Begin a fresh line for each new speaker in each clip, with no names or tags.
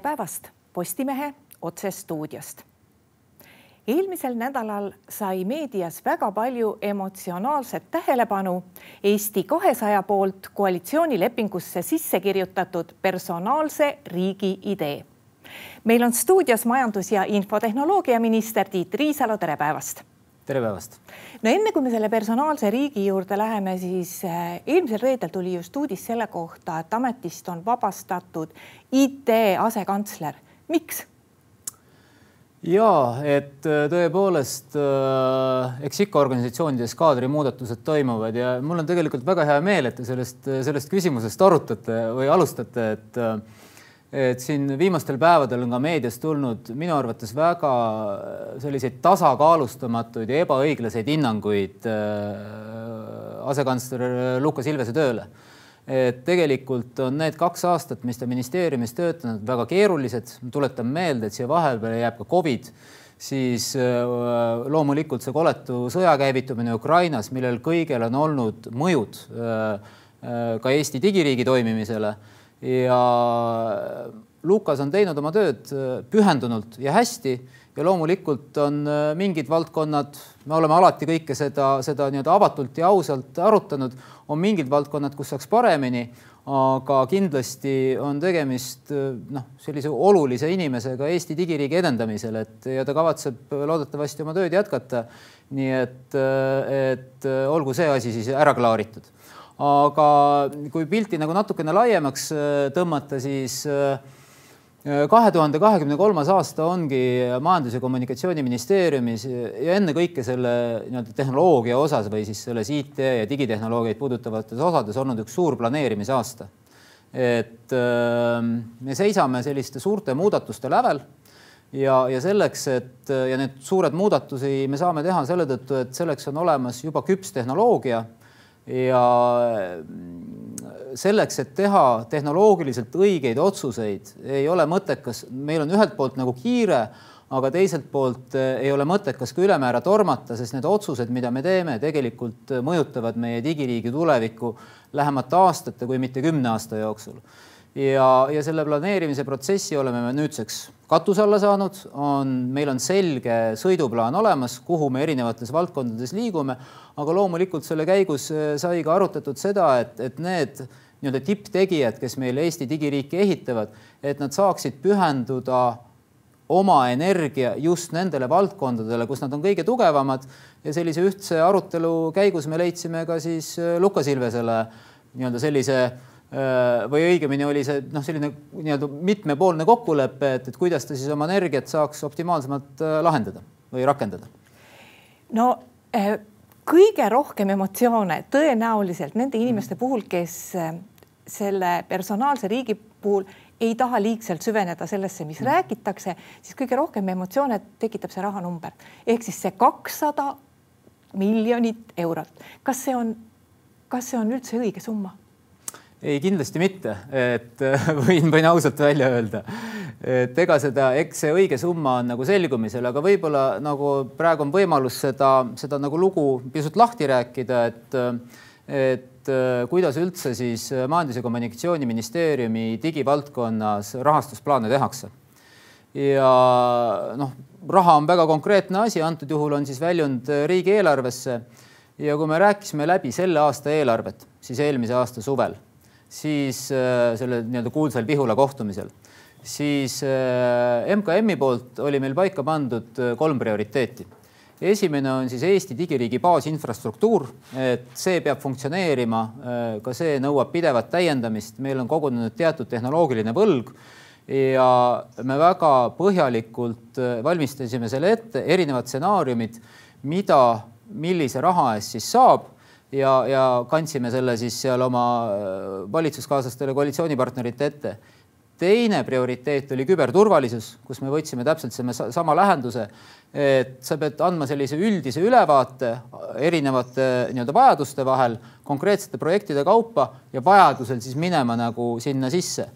tere päevast Postimehe otsestuudiost. eelmisel nädalal sai meedias väga palju emotsionaalset tähelepanu Eesti kahesaja poolt koalitsioonilepingusse sisse kirjutatud personaalse riigi idee. meil on stuudios majandus- ja infotehnoloogiaminister Tiit Riisalo, tere päevast
tere päevast!
no enne kui me selle personaalse riigi juurde läheme, siis äh, eelmisel reedel tuli just uudis selle kohta, et ametist on vabastatud IT asekantsler. miks?
ja et äh, tõepoolest äh, eks ikka organisatsioonides kaadrimuudatused toimuvad ja mul on tegelikult väga hea meel, et te sellest, sellest küsimusest arutate või alustate, et et siin viimastel päevadel on ka meedias tulnud minu arvates väga selliseid tasakaalustamatuid ja ebaõiglaseid hinnanguid äh, asekantsler Lukas Ilvese tööle. et tegelikult on need kaks aastat, mis ta ministeeriumis töötanud, väga keerulised. tuletan meelde, et siia vahepeale jääb ka Covid, siis äh, loomulikult see koletu sõja käivitumine Ukrainas, millel kõigel on olnud mõjud äh, ka Eesti digiriigi toimimisele ja Lukas on teinud oma tööd äh, pühendunult ja hästi ja loomulikult on äh, mingid valdkonnad, me oleme alati kõike seda, seda nii-öelda avatult ja ausalt arutanud, on mingid valdkonnad, kus saaks paremini, aga kindlasti on tegemist äh, noh, sellise olulise inimesega Eesti digiriigi edendamisel, et ja ta kavatseb loodetavasti oma tööd jätkata. nii et, et olgu see asi siis ära klaaritud aga kui pilti nagu natukene laiemaks äh, tõmmata, siis äh, kahe tuhande kahekümne kolmas aasta ongi Majandus- ja Kommunikatsiooniministeeriumis ja ennekõike selle nii-öelda tehnoloogia osas või siis selles IT ja digitehnoloogiaid puudutavates osades olnud üks suur planeerimisaasta. et äh, me seisame selliste suurte muudatuste lävel ja, ja selleks, et ja need suured muudatusi me saame teha selle tõttu, et selleks on olemas juba küps tehnoloogia ja mm, selleks, et teha tehnoloogiliselt õigeid otsuseid, ei ole mõttekas, meil on ühelt poolt nagu kiire, aga teiselt poolt eh, ei ole mõttekas ka ülemäära tormata, sest need otsused, mida me teeme, tegelikult mõjutavad meie digiriigi tulevikku lähemate aastate, kui mitte kümne aasta jooksul. Ja, ja selle planeerimise protsessi oleme me nüüdseks katuse alla saanud, on, meil on selge sõiduplaan olemas, kuhu me erinevates valdkondades liigume, aga loomulikult selle käigus äh, sai ka arutatud seda, et, et need nii-öelda tipptegijad, kes meil Eesti digiriiki ehitavad, et nad saaksid pühenduda oma energia just nendele valdkondadele, kus nad on kõige tugevamad. Ja sellise ühtse arutelu käigus me leidsime ka siis äh, Lukas Ilvesele nii-öelda sellise Äh, või õigemini oli see noh, selline nii-öelda mitmepoolne kokkulepe, et, et kuidas ta siis oma energiat saaks optimaalsemalt äh, lahendada või rakendada.
no äh, kõige rohkem emotsioone tõenäoliselt nende inimeste mm. puhul, kes selle personaalse riigi puhul ei taha liigselt süveneda sellesse, mis mm. räägitakse, siis kõige rohkem emotsioone tekitab see rahanumber ehk siis see kakssada miljonit eurot. kas see on, kas see on üldse õige summa?
Ei, kindlasti mitte, et võin, võin ausalt välja öelda, et ega seda, eks see õige summa on nagu selgumisel, aga võib-olla nagu praegu on võimalus seda, seda nagu lugu pisut lahti rääkida, et, et kuidas üldse siis Majandus- ja Kommunikatsiooniministeeriumi digivaldkonnas rahastusplaane tehakse. ja noh, raha on väga konkreetne asi, antud juhul on siis väljund riigieelarvesse ja kui me rääkisime läbi selle aasta eelarvet, siis eelmise aasta suvel siis äh, selle nii-öelda kuulsal Vihula kohtumisel, siis äh, MKM-i poolt oli meil paika pandud äh, kolm prioriteeti. esimene on siis Eesti digiriigi baasinfrastruktuur, et see peab funktsioneerima, ka see nõuab pidevat täiendamist, meil on kogunenud teatud tehnoloogiline võlg ja me väga põhjalikult valmistasime selle ette, erinevad stsenaariumid, mida, millise raha eest siis saab ja, ja kandsime selle siis seal oma äh, valitsuskaaslastele, koalitsioonipartnerite ette. teine prioriteet oli küberturvalisus, kus me võtsime täpselt selle sama lähenduse, et sa pead andma sellise üldise ülevaate erinevate nii-öelda vajaduste vahel konkreetsete projektide kaupa ja vajadusel siis minema nagu sinna sisse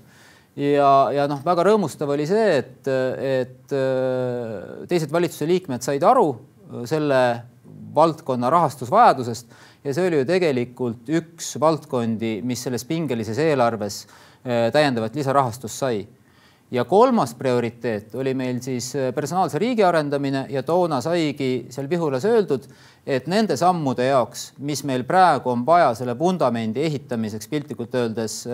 ja, ja noh, väga rõõmustav oli see, et, et äh, teised valitsuse liikmed said aru selle valdkonna rahastusvajadusest ja see oli ju tegelikult üks valdkondi, mis selles pingelises eelarves äh, täiendavat lisarahastust sai. ja kolmas prioriteet oli meil siis personaalse riigi arendamine ja toona saigi seal Vihulas öeldud, et nende sammude jaoks, mis meil praegu on vaja selle vundamendi ehitamiseks piltlikult öeldes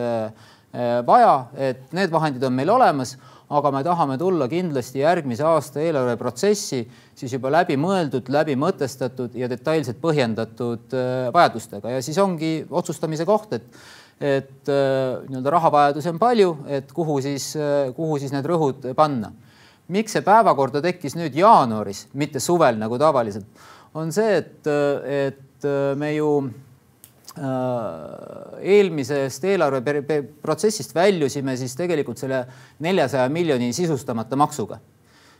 vaja, et need vahendid on meil olemas aga me tahame tulla kindlasti järgmise aasta eelarveprotsessi siis juba läbimõeldud, läbimõtestatud ja detailselt põhjendatud äh, vajadustega ja siis ongi otsustamise koht, et et äh, nii-öelda rahavajadusi on palju, et kuhu siis, äh, kuhu siis need rõhud panna. miks see päevakorda tekkis nüüd jaanuaris, mitte suvel nagu tavaliselt, on see, et, et me ju eelmisest eelarveprotsessist väljusime siis tegelikult selle neljasaja miljoni sisustamata maksuga.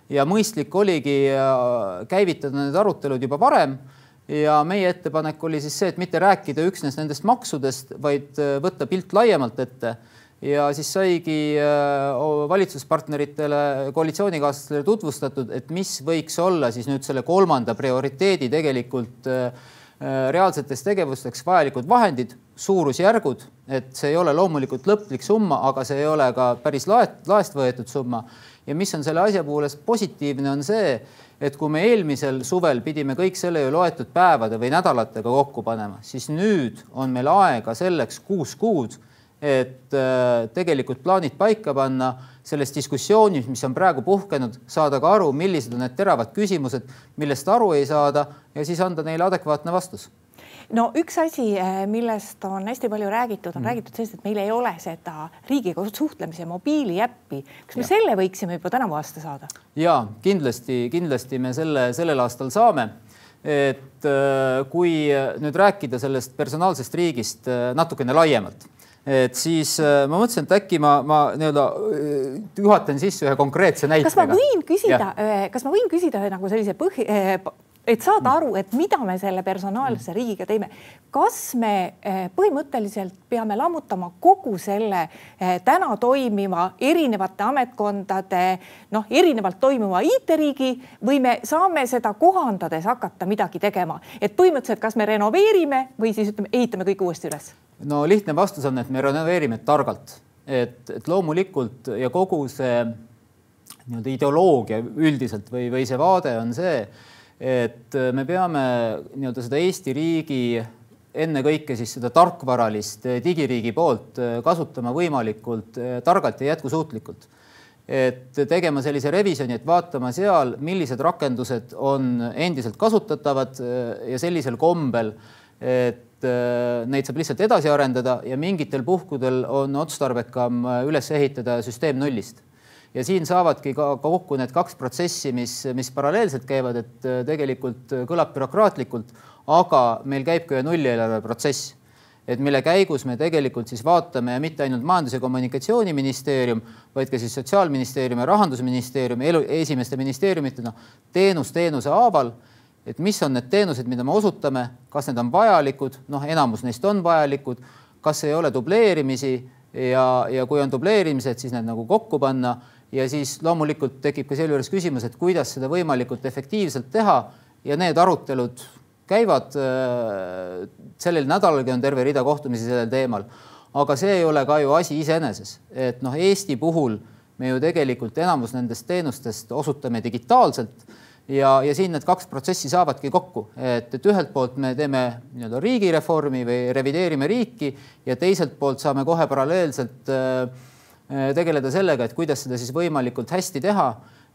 ja mõistlik oligi äh, käivitada need arutelud juba varem ja meie ettepanek oli siis see, et mitte rääkida üksnes nendest maksudest, vaid äh, võtta pilt laiemalt ette ja siis saigi valitsuspartneritele, koalitsioonikaaslastele tutvustatud, et mis võiks olla siis nüüd selle kolmanda prioriteedi tegelikult äh, Äh, reaalseteks tegevusteks vajalikud vahendid, suurusjärgud, et see ei ole loomulikult lõplik summa, aga see ei ole ka päris laest, laest võetud summa. ja mis on selle asja poolest positiivne, on see, et kui me eelmisel suvel pidime kõik selle ju loetud päevade või nädalatega kokku panema, siis nüüd on meil aega selleks kuus kuud, et äh, tegelikult plaanid paika panna selles diskussioonis, mis on praegu puhkenud, saada ka aru, millised on need teravad küsimused, millest aru ei saada ja siis anda neile adekvaatne vastus
no üks asi, eh, millest on hästi palju räägitud, on mm. räägitud sellest, et meil ei ole seda riigiga suhtlemise mobiiliäppi. kas me ja. selle võiksime juba tänavu aasta saada?
ja kindlasti, kindlasti me selle sellel aastal saame. et eh, kui nüüd rääkida sellest personaalsest riigist natukene laiemalt et siis äh, ma mõtlesin, et äkki ma, ma nii-öelda äh, juhatan sisse ühe konkreetse näitega.
kas ma võin küsida, kas ma võin küsida nagu sellise põhi, et saada aru, et mida me selle personaalse riigiga teeme. kas me põhimõtteliselt peame lammutama kogu selle täna toimiva erinevate ametkondade noh, erinevalt toimuva IT-riigi või me saame seda kohandades hakata midagi tegema, et põhimõtteliselt, kas me renoveerime või siis ütleme, ehitame kõik uuesti üles
no lihtne vastus on, et me renoveerime targalt, et, et loomulikult ja kogu see nii-öelda ideoloogia üldiselt või, või see vaade on see, et me peame nii-öelda seda Eesti riigi ennekõike siis seda tarkvaralist digiriigi poolt kasutama võimalikult targalt ja jätkusuutlikult. et tegema sellise revisjoni, et vaatama seal, millised rakendused on endiselt kasutatavad ja sellisel kombel, et neid saab lihtsalt edasi arendada ja mingitel puhkudel on otstarbekam äh, üles ehitada süsteem nullist. ja siin saavadki ka kokku need kaks protsessi, mis, mis paralleelselt käivad, et äh, tegelikult kõlab bürokraatlikult, aga meil käib ka ju nullieelarve protsess et mille käigus me tegelikult siis vaatame ja mitte ainult Majandus- ja Kommunikatsiooniministeerium, vaid ka siis Sotsiaalministeerium ja Rahandusministeerium elu, esimeste ministeeriumitena teenus teenuse haaval et mis on need teenused, mida me osutame, kas need on vajalikud, noh, enamus neist on vajalikud, kas ei ole dubleerimisi? Ja, ja kui on dubleerimised, siis need nagu kokku panna. Ja siis loomulikult tekib ka sealjuures küsimus, et kuidas seda võimalikult efektiivselt teha. Ja need arutelud käivad. Äh, sellel nädalalgi on terve rida kohtumisi sellel teemal, aga see ei ole ka ju asi iseeneses, et noh, Eesti puhul me ju tegelikult enamus nendest teenustest osutame digitaalselt ja, ja siin need kaks protsessi saavadki kokku, et, et ühelt poolt me teeme nii-öelda riigireformi või revideerime riiki ja teiselt poolt saame kohe paralleelselt äh, tegeleda sellega, et kuidas seda siis võimalikult hästi teha.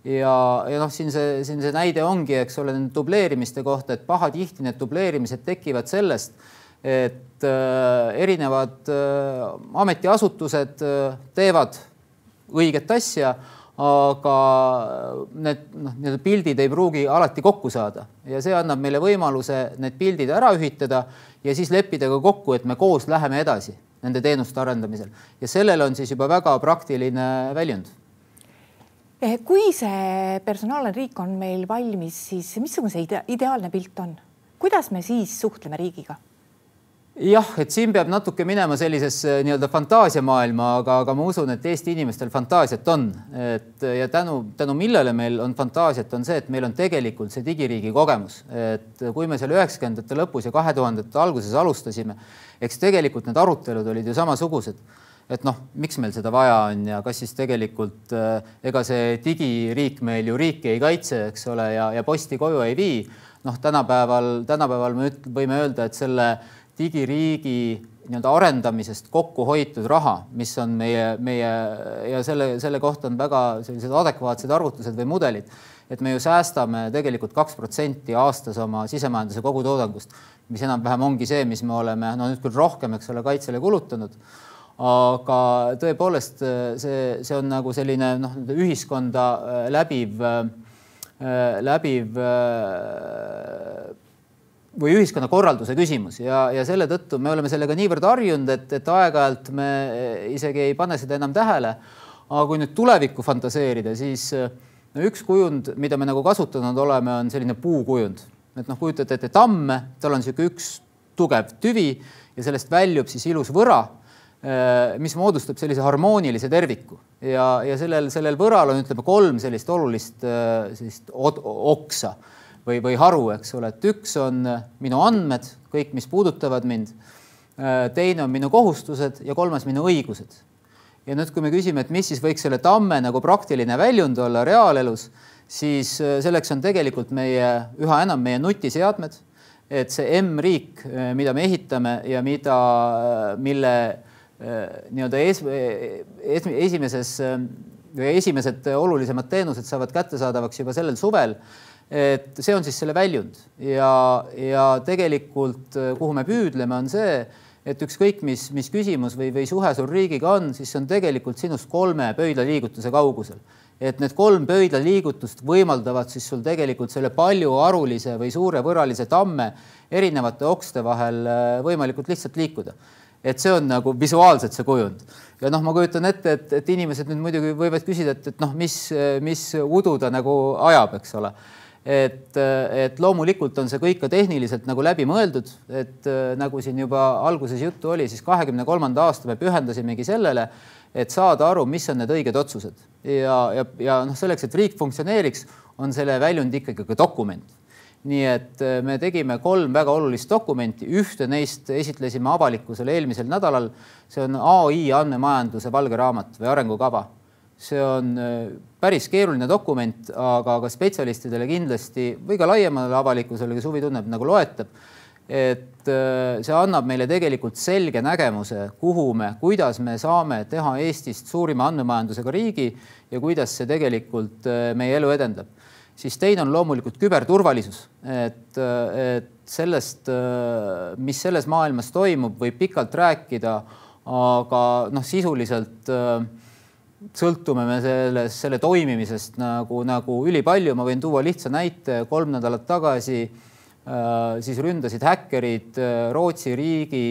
ja, ja noh, siin see, siin see näide ongi, eks ole, nende dubleerimiste kohta, et pahatihti need dubleerimised tekivad sellest, et äh, erinevad äh, ametiasutused äh, teevad õiget asja aga need noh, need pildid ei pruugi alati kokku saada ja see annab meile võimaluse need pildid ära ühitada ja siis leppida ka kokku, et me koos läheme edasi nende teenuste arendamisel ja sellel on siis juba väga praktiline väljund.
Eh, kui see personaalne riik on meil valmis, siis missugune see ide ideaalne pilt on, kuidas me siis suhtleme riigiga?
Jah, et siin peab natuke minema sellisesse nii-öelda fantaasiamaailma, aga, aga ma usun, et Eesti inimestel fantaasiat on, et ja tänu, tänu millele meil on fantaasiat, on see, et meil on tegelikult see digiriigi kogemus, et kui me seal üheksakümnendate lõpus ja kahe tuhandete alguses alustasime, eks tegelikult need arutelud olid ju samasugused. Et noh, miks meil seda vaja on ja kas siis tegelikult äh, ega see digiriik meil ju riiki ei kaitse, eks ole, ja, ja posti koju ei vii. noh, tänapäeval, tänapäeval me võime öelda, et selle digiriigi nii-öelda arendamisest kokku hoitud raha, mis on meie, meie ja selle, selle kohta on väga sellised adekvaatsed arvutused või mudelid, et me ju säästame tegelikult kaks protsenti aastas oma sisemajanduse kogutoodangust, mis enam-vähem ongi see, mis me oleme, no nüüd küll rohkem, eks ole, kaitsele kulutanud. Aga tõepoolest see, see on nagu selline noh, ühiskonda läbiv, läbiv või ühiskonnakorralduse küsimus. Ja, ja selle tõttu me oleme sellega niivõrd harjunud, et, et aeg-ajalt me isegi ei pane seda enam tähele. aga kui nüüd tulevikku fantaseerida, siis no üks kujund, mida me nagu kasutanud oleme, on selline puukujund, et noh, kujutate ette tamme, tal on niisugune üks tugev tüvi ja sellest väljub siis ilus võra, mis moodustab sellise harmoonilise terviku. Ja, ja sellel, sellel võral on, ütleme, kolm sellist olulist sellist oksa või, või haru, eks ole, et üks on minu andmed, kõik, mis puudutavad mind. teine on minu kohustused ja kolmas minu õigused. ja nüüd, kui me küsime, et mis siis võiks selle tamme nagu praktiline väljund olla reaalelus, siis selleks on tegelikult meie üha enam meie nutiseadmed, et see M-riik, mida me ehitame ja mida, mille nii-öelda es, es, esimeses või esimesed olulisemad teenused saavad kättesaadavaks juba sellel suvel et see on siis selle väljund. Ja, ja tegelikult kuhu me püüdleme, on see, et ükskõik mis, mis küsimus või, või suhe sul riigiga on, siis see on tegelikult sinust kolme pöidlaliigutuse kaugusel. et need kolm pöidlaliigutust võimaldavad siis sul tegelikult selle paljuarulise või suurevõralise tamme erinevate okste vahel äh, võimalikult lihtsalt liikuda. Et see on nagu visuaalselt see kujund. Ja noh, ma kujutan ette, et, et inimesed nüüd muidugi võivad küsida, et, et noh, mis, mis udu ta nagu ajab, eks ole et, et loomulikult on see kõik ka tehniliselt nagu läbimõeldud, et nagu siin juba alguses juttu oli, siis kahekümne kolmanda aasta me pühendasimegi sellele, et saada aru, mis on need õiged otsused ja, ja, ja noh, selleks, et riik funktsioneeriks, on selle väljund ikkagi ka dokument. nii et me tegime kolm väga olulist dokumenti, ühte neist esitlesime avalikkusele eelmisel nädalal. see on ai andmemajanduse valge raamat või arengukava see on äh, päris keeruline dokument, aga ka spetsialistidele kindlasti või ka laiemale avalikkusele, kes huvi tunneb, nagu loetab. et äh, see annab meile tegelikult selge nägemuse, kuhu me, kuidas me saame teha Eestist suurima andmemajandusega riigi ja kuidas see tegelikult äh, meie elu edendab. siis teine on loomulikult küberturvalisus, et, et sellest, mis selles maailmas toimub, võib pikalt rääkida, aga noh, sisuliselt äh, sõltume me selles, selle toimimisest nagu, nagu ülipalju, ma võin tuua lihtsa näite, kolm nädalat tagasi äh, siis ründasid häkkerid äh, Rootsi riigi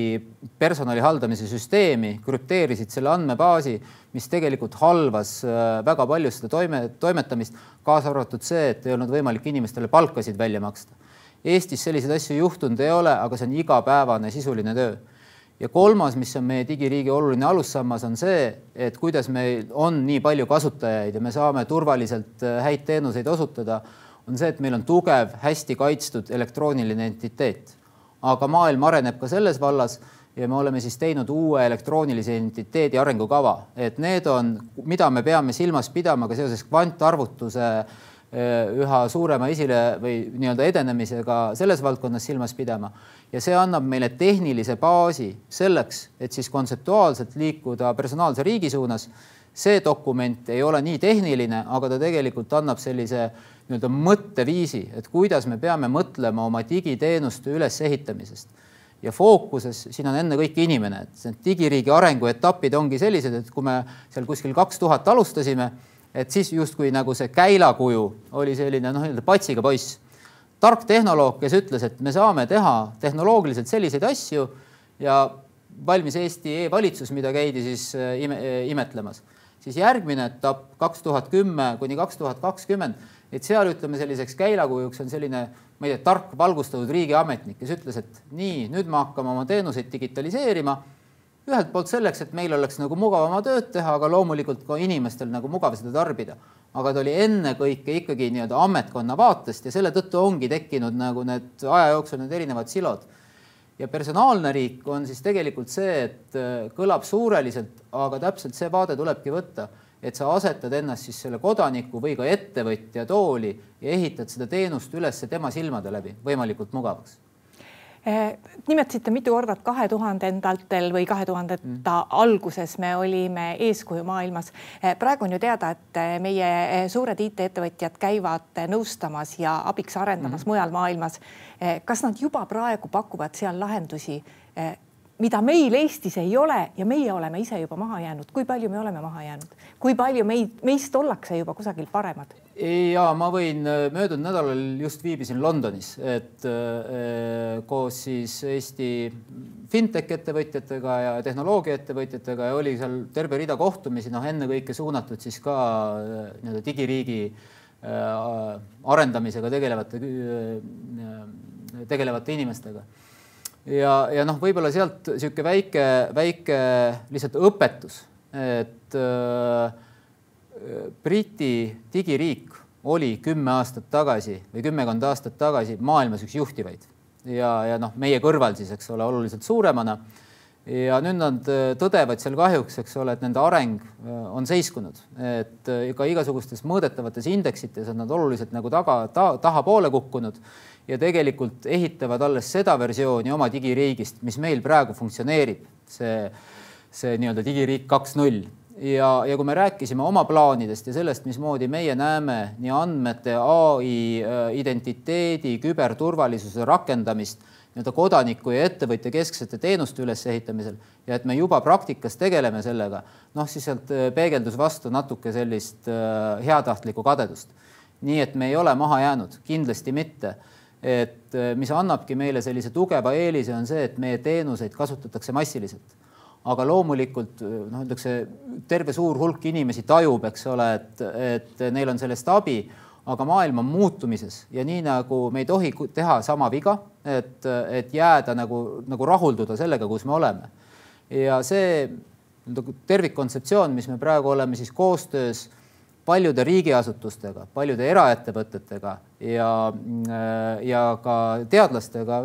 personali haldamise süsteemi, krüpteerisid selle andmebaasi, mis tegelikult halvas äh, väga palju seda toime, toimetamist, kaasa arvatud see, et ei olnud võimalik inimestele palkasid välja maksta. Eestis selliseid asju juhtunud ei ole, aga see on igapäevane sisuline töö ja kolmas, mis on meie digiriigi oluline alussammas, on see, et kuidas meil on nii palju kasutajaid ja me saame turvaliselt äh, häid teenuseid osutada, on see, et meil on tugev, hästi kaitstud elektrooniline identiteet. aga maailm areneb ka selles vallas ja me oleme siis teinud uue elektroonilise identiteedi arengukava, et need on, mida me peame silmas pidama ka seoses kvantarvutuse äh, üha suurema esile või nii-öelda edenemisega selles valdkonnas silmas pidama ja see annab meile tehnilise baasi selleks, et siis kontseptuaalselt liikuda personaalse riigi suunas. see dokument ei ole nii tehniline, aga ta tegelikult annab sellise nii-öelda mõtteviisi, et kuidas me peame mõtlema oma digiteenuste ülesehitamisest ja fookuses siin on ennekõike inimene, et need digiriigi arenguetapid ongi sellised, et kui me seal kuskil kaks tuhat alustasime, et siis justkui nagu see käilakuju oli selline noh, nii-öelda patsiga poiss tark tehnoloog, kes ütles, et me saame teha tehnoloogiliselt selliseid asju ja valmis Eesti e-valitsus, mida käidi siis äh, ime, äh, imetlemas. siis järgmine etapp kaks tuhat kümme kuni kaks tuhat kakskümmend, et seal ütleme selliseks käilakujuks on selline, ma ei tea, tark valgustatud riigiametnik, kes ütles, et nii, nüüd me hakkame oma teenuseid digitaliseerima ühelt poolt selleks, et meil oleks nagu mugav oma tööd teha, aga loomulikult ka inimestel nagu mugav seda tarbida. Aga ta oli ennekõike ikkagi nii-öelda ametkonna vaatest ja selle tõttu ongi tekkinud nagu need aja jooksul need erinevad silod. ja personaalne riik on siis tegelikult see, et äh, kõlab suureliselt, aga täpselt see vaade tulebki võtta, et sa asetad ennast siis selle kodaniku või ka ettevõtja tooli ja ehitad seda teenust üles tema silmade läbi võimalikult mugavaks
nimetasite mitu korda, et kahe tuhandendatel või kahe tuhandeta mm. alguses me olime eeskuju maailmas. Eh, praegu on ju teada, et eh, meie suured IT-ettevõtjad käivad nõustamas ja abiks arendamas mm. mujal maailmas. kas nad juba praegu pakuvad seal lahendusi mida meil Eestis ei ole ja meie oleme ise juba maha jäänud, kui palju me oleme maha jäänud, kui palju meid, meist ollakse juba kusagil paremad?
ja ma võin, äh, möödunud nädalal just viibisin Londonis, et äh, koos siis Eesti fintech ettevõtjatega ja tehnoloogiaettevõtjatega ja oli seal terve rida kohtumisi, noh, ennekõike suunatud siis ka äh, nii-öelda digiriigi äh, arendamisega tegelevate äh,, tegelevate inimestega ja, ja noh, võib-olla sealt niisugune väike, väike lihtsalt õpetus, et äh, Briti digiriik oli kümme aastat tagasi või kümmekond aastat tagasi maailmas üks juhtivaid. Ja, ja noh, meie kõrval siis, eks ole, oluliselt suuremana. ja nüüd nad äh, tõdevad seal kahjuks, eks ole, et nende areng äh, on seiskunud, et äh, ka igasugustes mõõdetavates indeksites on nad oluliselt nagu taga ta,, tahapoole kukkunud ja tegelikult ehitavad alles seda versiooni oma digiriigist, mis meil praegu funktsioneerib, see, see nii-öelda digiriik kaks null ja, ja kui me rääkisime oma plaanidest ja sellest, mismoodi meie näeme nii andmete, ai, äh, identiteedi, küberturvalisuse rakendamist nii-öelda kodaniku ja ettevõtja kesksete teenuste ülesehitamisel ja et me juba praktikas tegeleme sellega, noh, siis sealt äh, peegeldus vastu natuke sellist äh, heatahtlikku kadedust. nii et me ei ole maha jäänud, kindlasti mitte et äh, mis annabki meile sellise tugeva eelise, on see, et meie teenuseid kasutatakse massiliselt. aga loomulikult noh, öeldakse terve suur hulk inimesi tajub, eks ole, et, et neil on sellest abi, aga maailm on muutumises ja nii nagu me ei tohi teha sama viga, et, et jääda nagu, nagu rahulduda sellega, kus me oleme. ja see tervikkontseptsioon, mis me praegu oleme siis koostöös paljude riigiasutustega, paljude eraettevõtetega ja, ja ka teadlastega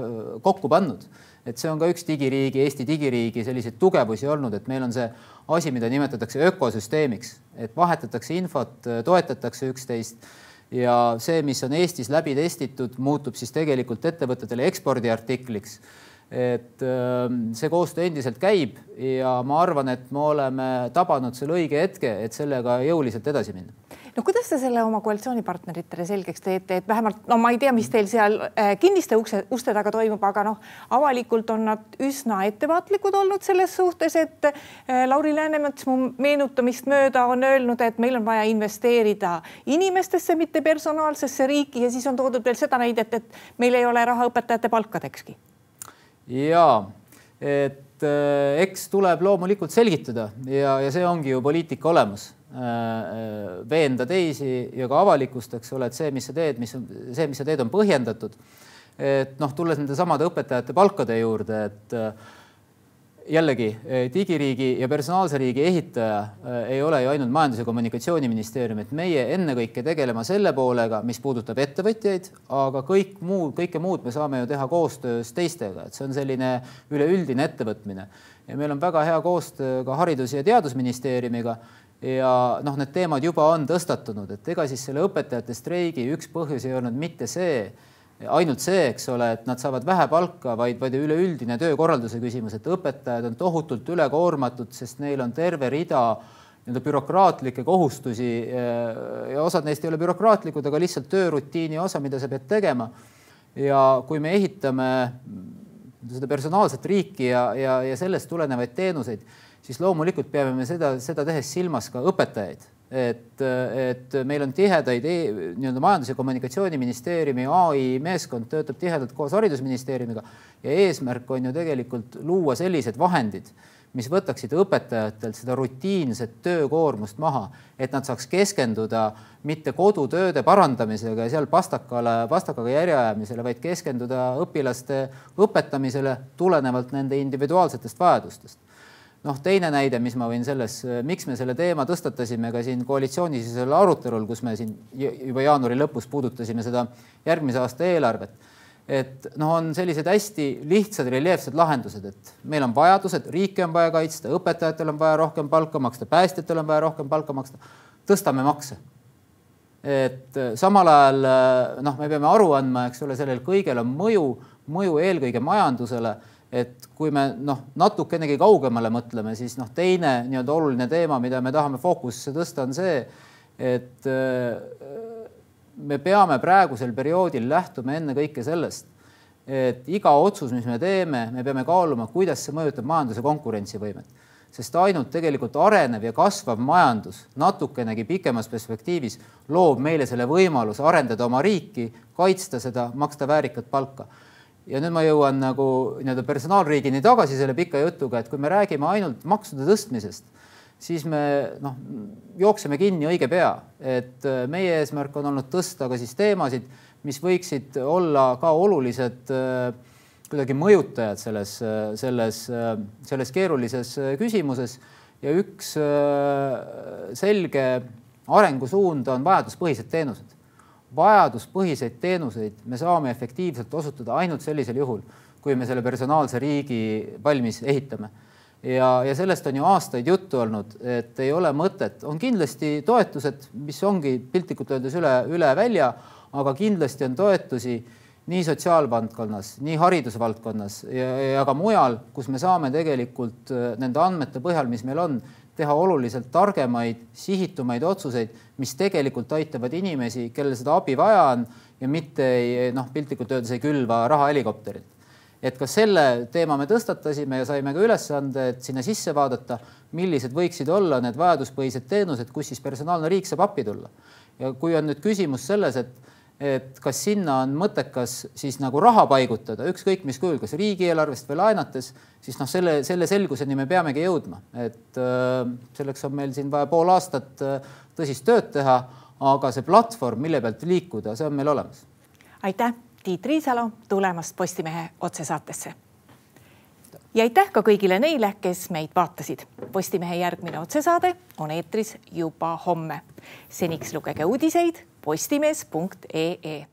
kokku pannud. et see on ka üks digiriigi, Eesti digiriigi selliseid tugevusi olnud, et meil on see asi, mida nimetatakse ökosüsteemiks, et vahetatakse infot, toetatakse üksteist ja see, mis on Eestis läbi testitud, muutub siis tegelikult ettevõtetele ekspordiartikliks et ähm, see koostöö endiselt käib ja ma arvan, et me oleme tabanud selle õige hetke, et sellega jõuliselt edasi minna.
No kuidas te selle oma koalitsioonipartneritele selgeks teete, et vähemalt no ma ei tea, mis teil seal äh, kinniste ukse, uste taga toimub, aga noh, avalikult on nad üsna ettevaatlikud olnud selles suhtes, et äh, Lauri Läänemets mu meenutamist mööda on öelnud, et meil on vaja investeerida inimestesse, mitte personaalsesse riiki ja siis on toodud veel seda näidet, et meil ei ole raha õpetajate palkadekski
ja et äh, eks tuleb loomulikult selgitada ja, ja see ongi ju poliitika olemus äh,. äh veenda teisi ja ka avalikkust, eks ole, et see, mis sa teed, mis on see, mis sa teed, on põhjendatud. et noh, tulles nende samade õpetajate palkade juurde, et jällegi eh, digiriigi ja personaalse riigi ehitaja eh, ei ole ju ainult Majandus- ja Kommunikatsiooniministeerium, et meie ennekõike tegelema selle poolega, mis puudutab ettevõtjaid, aga kõik muu, kõike muud me saame ju teha koostöös teistega, et see on selline üleüldine ettevõtmine. Ja meil on väga hea koostöö ka Haridus- ja Teadusministeeriumiga ja noh, need teemad juba on tõstatunud, et ega siis selle õpetajate streigi üks põhjus ei olnud mitte see ainult see, eks ole, et nad saavad vähe palka, vaid, vaid üleüldine töökorralduse küsimus, et õpetajad on tohutult ülekoormatud, sest neil on terve rida nii-öelda bürokraatlikke kohustusi ja osad neist ei ole bürokraatlikud, aga lihtsalt töörutiini osa, mida sa pead tegema. ja kui me ehitame seda personaalset riiki ja, ja, ja sellest tulenevaid teenuseid, siis loomulikult peame me seda, seda tehes silmas ka õpetajaid et, et meil on tihedaid e nii-öelda Majandus- ja Kommunikatsiooniministeeriumi ai meeskond töötab tihedalt koos Haridusministeeriumiga ja eesmärk on ju tegelikult luua sellised vahendid, mis võtaksid õpetajatelt seda rutiinset töökoormust maha, et nad saaks keskenduda mitte kodutööde parandamisega ja seal pastakale, pastakaga järje ajamisele, vaid keskenduda õpilaste õpetamisele tulenevalt nende individuaalsetest vajadustest noh, teine näide, mis ma võin selles, miks me selle teema tõstatasime ka siin koalitsioonisisesel arutelul, kus me siin juba jaanuari lõpus puudutasime seda järgmise aasta eelarvet. et noh, on sellised hästi lihtsad reljeefsed lahendused, et meil on vajadused, riiki on vaja kaitsta, õpetajatel on vaja rohkem palka maksta, päästjatel on vaja rohkem palka maksta. tõstame makse. et samal ajal noh, me peame aru andma, eks ole, sellel kõigel on mõju, mõju eelkõige majandusele et kui me noh, natukenegi kaugemale mõtleme, siis noh, teine nii-öelda oluline teema, mida me tahame fookusesse tõsta, on see, et äh, me peame praegusel perioodil lähtuma ennekõike sellest, et iga otsus, mis me teeme, me peame kaaluma, kuidas see mõjutab majanduse konkurentsivõimet, sest ainult tegelikult arenev ja kasvav majandus natukenegi pikemas perspektiivis loob meile selle võimaluse arendada oma riiki, kaitsta seda, maksta väärikat palka ja nüüd ma jõuan nagu nii-öelda personaalriigini tagasi selle pika jutuga, et kui me räägime ainult maksude tõstmisest, siis me noh, jookseme kinni õige pea, et äh, meie eesmärk on olnud tõsta ka siis teemasid, mis võiksid olla ka olulised äh, kuidagi mõjutajad selles, äh, selles, selles keerulises küsimuses. Ja üks selge arengusuund on vajaduspõhised teenused vajaduspõhiseid teenuseid me saame efektiivselt osutada ainult sellisel juhul, kui me selle personaalse riigi valmis ehitame. ja, ja sellest on ju aastaid juttu olnud, et ei ole mõtet, on kindlasti toetused, mis ongi piltlikult öeldes üle, üle välja, aga kindlasti on toetusi nii sotsiaalvaldkonnas, nii haridusvaldkonnas ja, ja ka mujal, kus me saame tegelikult nende andmete põhjal, mis meil on, teha oluliselt targemaid, sihitumaid otsuseid, mis tegelikult aitavad inimesi, kellel seda abi vaja on ja mitte ei noh, piltlikult öeldes ei külva raha helikopterilt. et ka selle teema me tõstatasime ja saime ka ülesande, et sinna sisse vaadata, millised võiksid olla need vajaduspõhised teenused, kus siis personaalne riik saab appi tulla. ja kui on nüüd küsimus selles, et et kas sinna on mõttekas siis nagu raha paigutada, ükskõik mis kujul, kas riigieelarvest või laenates, siis noh, selle, selle selguseni me peamegi jõudma, et äh, selleks on meil siin vaja pool aastat äh, tõsist tööd teha, aga see platvorm, mille pealt liikuda, see on meil olemas.
aitäh, Tiit Riisalo tulemast Postimehe otsesaatesse. ja aitäh ka kõigile neile, kes meid vaatasid. Postimehe järgmine otsesaade on eetris juba homme. seniks lugege uudiseid postimees.ee